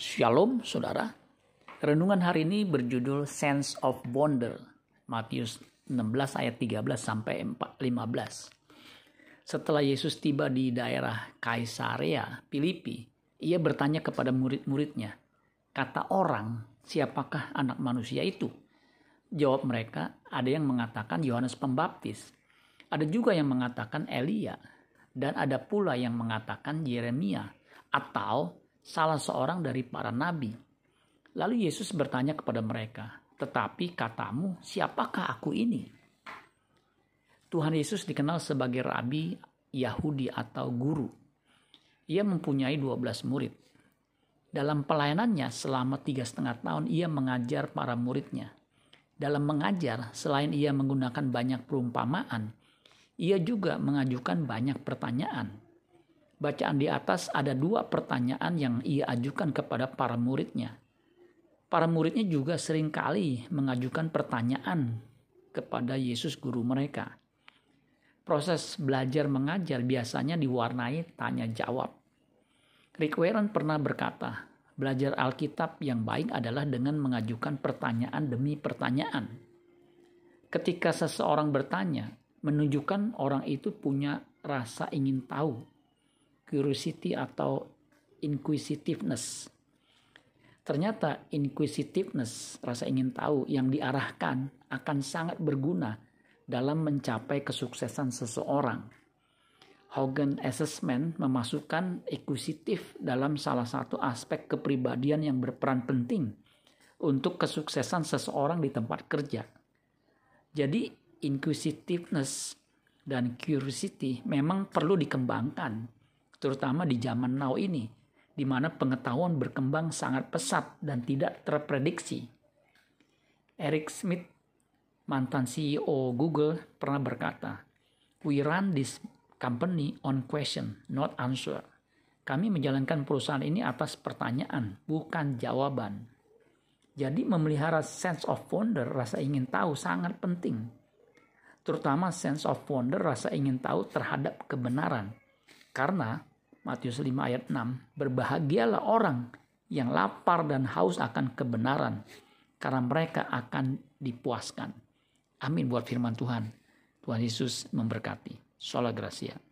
Shalom saudara. Renungan hari ini berjudul Sense of Wonder. Matius 16 ayat 13 sampai 15. Setelah Yesus tiba di daerah Kaisarea Filipi, ia bertanya kepada murid-muridnya, kata orang, siapakah anak manusia itu? Jawab mereka, ada yang mengatakan Yohanes Pembaptis, ada juga yang mengatakan Elia, dan ada pula yang mengatakan Yeremia atau salah seorang dari para nabi. Lalu Yesus bertanya kepada mereka, "Tetapi katamu, siapakah aku ini?" Tuhan Yesus dikenal sebagai rabi Yahudi atau guru. Ia mempunyai 12 murid. Dalam pelayanannya selama tiga setengah tahun ia mengajar para muridnya. Dalam mengajar, selain ia menggunakan banyak perumpamaan, ia juga mengajukan banyak pertanyaan bacaan di atas ada dua pertanyaan yang ia ajukan kepada para muridnya. Para muridnya juga sering kali mengajukan pertanyaan kepada Yesus guru mereka. Proses belajar mengajar biasanya diwarnai tanya jawab. Rick Warren pernah berkata, belajar Alkitab yang baik adalah dengan mengajukan pertanyaan demi pertanyaan. Ketika seseorang bertanya, menunjukkan orang itu punya rasa ingin tahu curiosity atau inquisitiveness. Ternyata inquisitiveness, rasa ingin tahu yang diarahkan akan sangat berguna dalam mencapai kesuksesan seseorang. Hogan Assessment memasukkan inquisitif dalam salah satu aspek kepribadian yang berperan penting untuk kesuksesan seseorang di tempat kerja. Jadi inquisitiveness dan curiosity memang perlu dikembangkan terutama di zaman now ini, di mana pengetahuan berkembang sangat pesat dan tidak terprediksi. Eric Smith, mantan CEO Google, pernah berkata, "We run this company on question, not answer." Kami menjalankan perusahaan ini atas pertanyaan, bukan jawaban. Jadi memelihara sense of wonder, rasa ingin tahu sangat penting. Terutama sense of wonder, rasa ingin tahu terhadap kebenaran. Karena Matius 5 ayat 6, berbahagialah orang yang lapar dan haus akan kebenaran, karena mereka akan dipuaskan. Amin buat firman Tuhan. Tuhan Yesus memberkati. Sholah Gracia.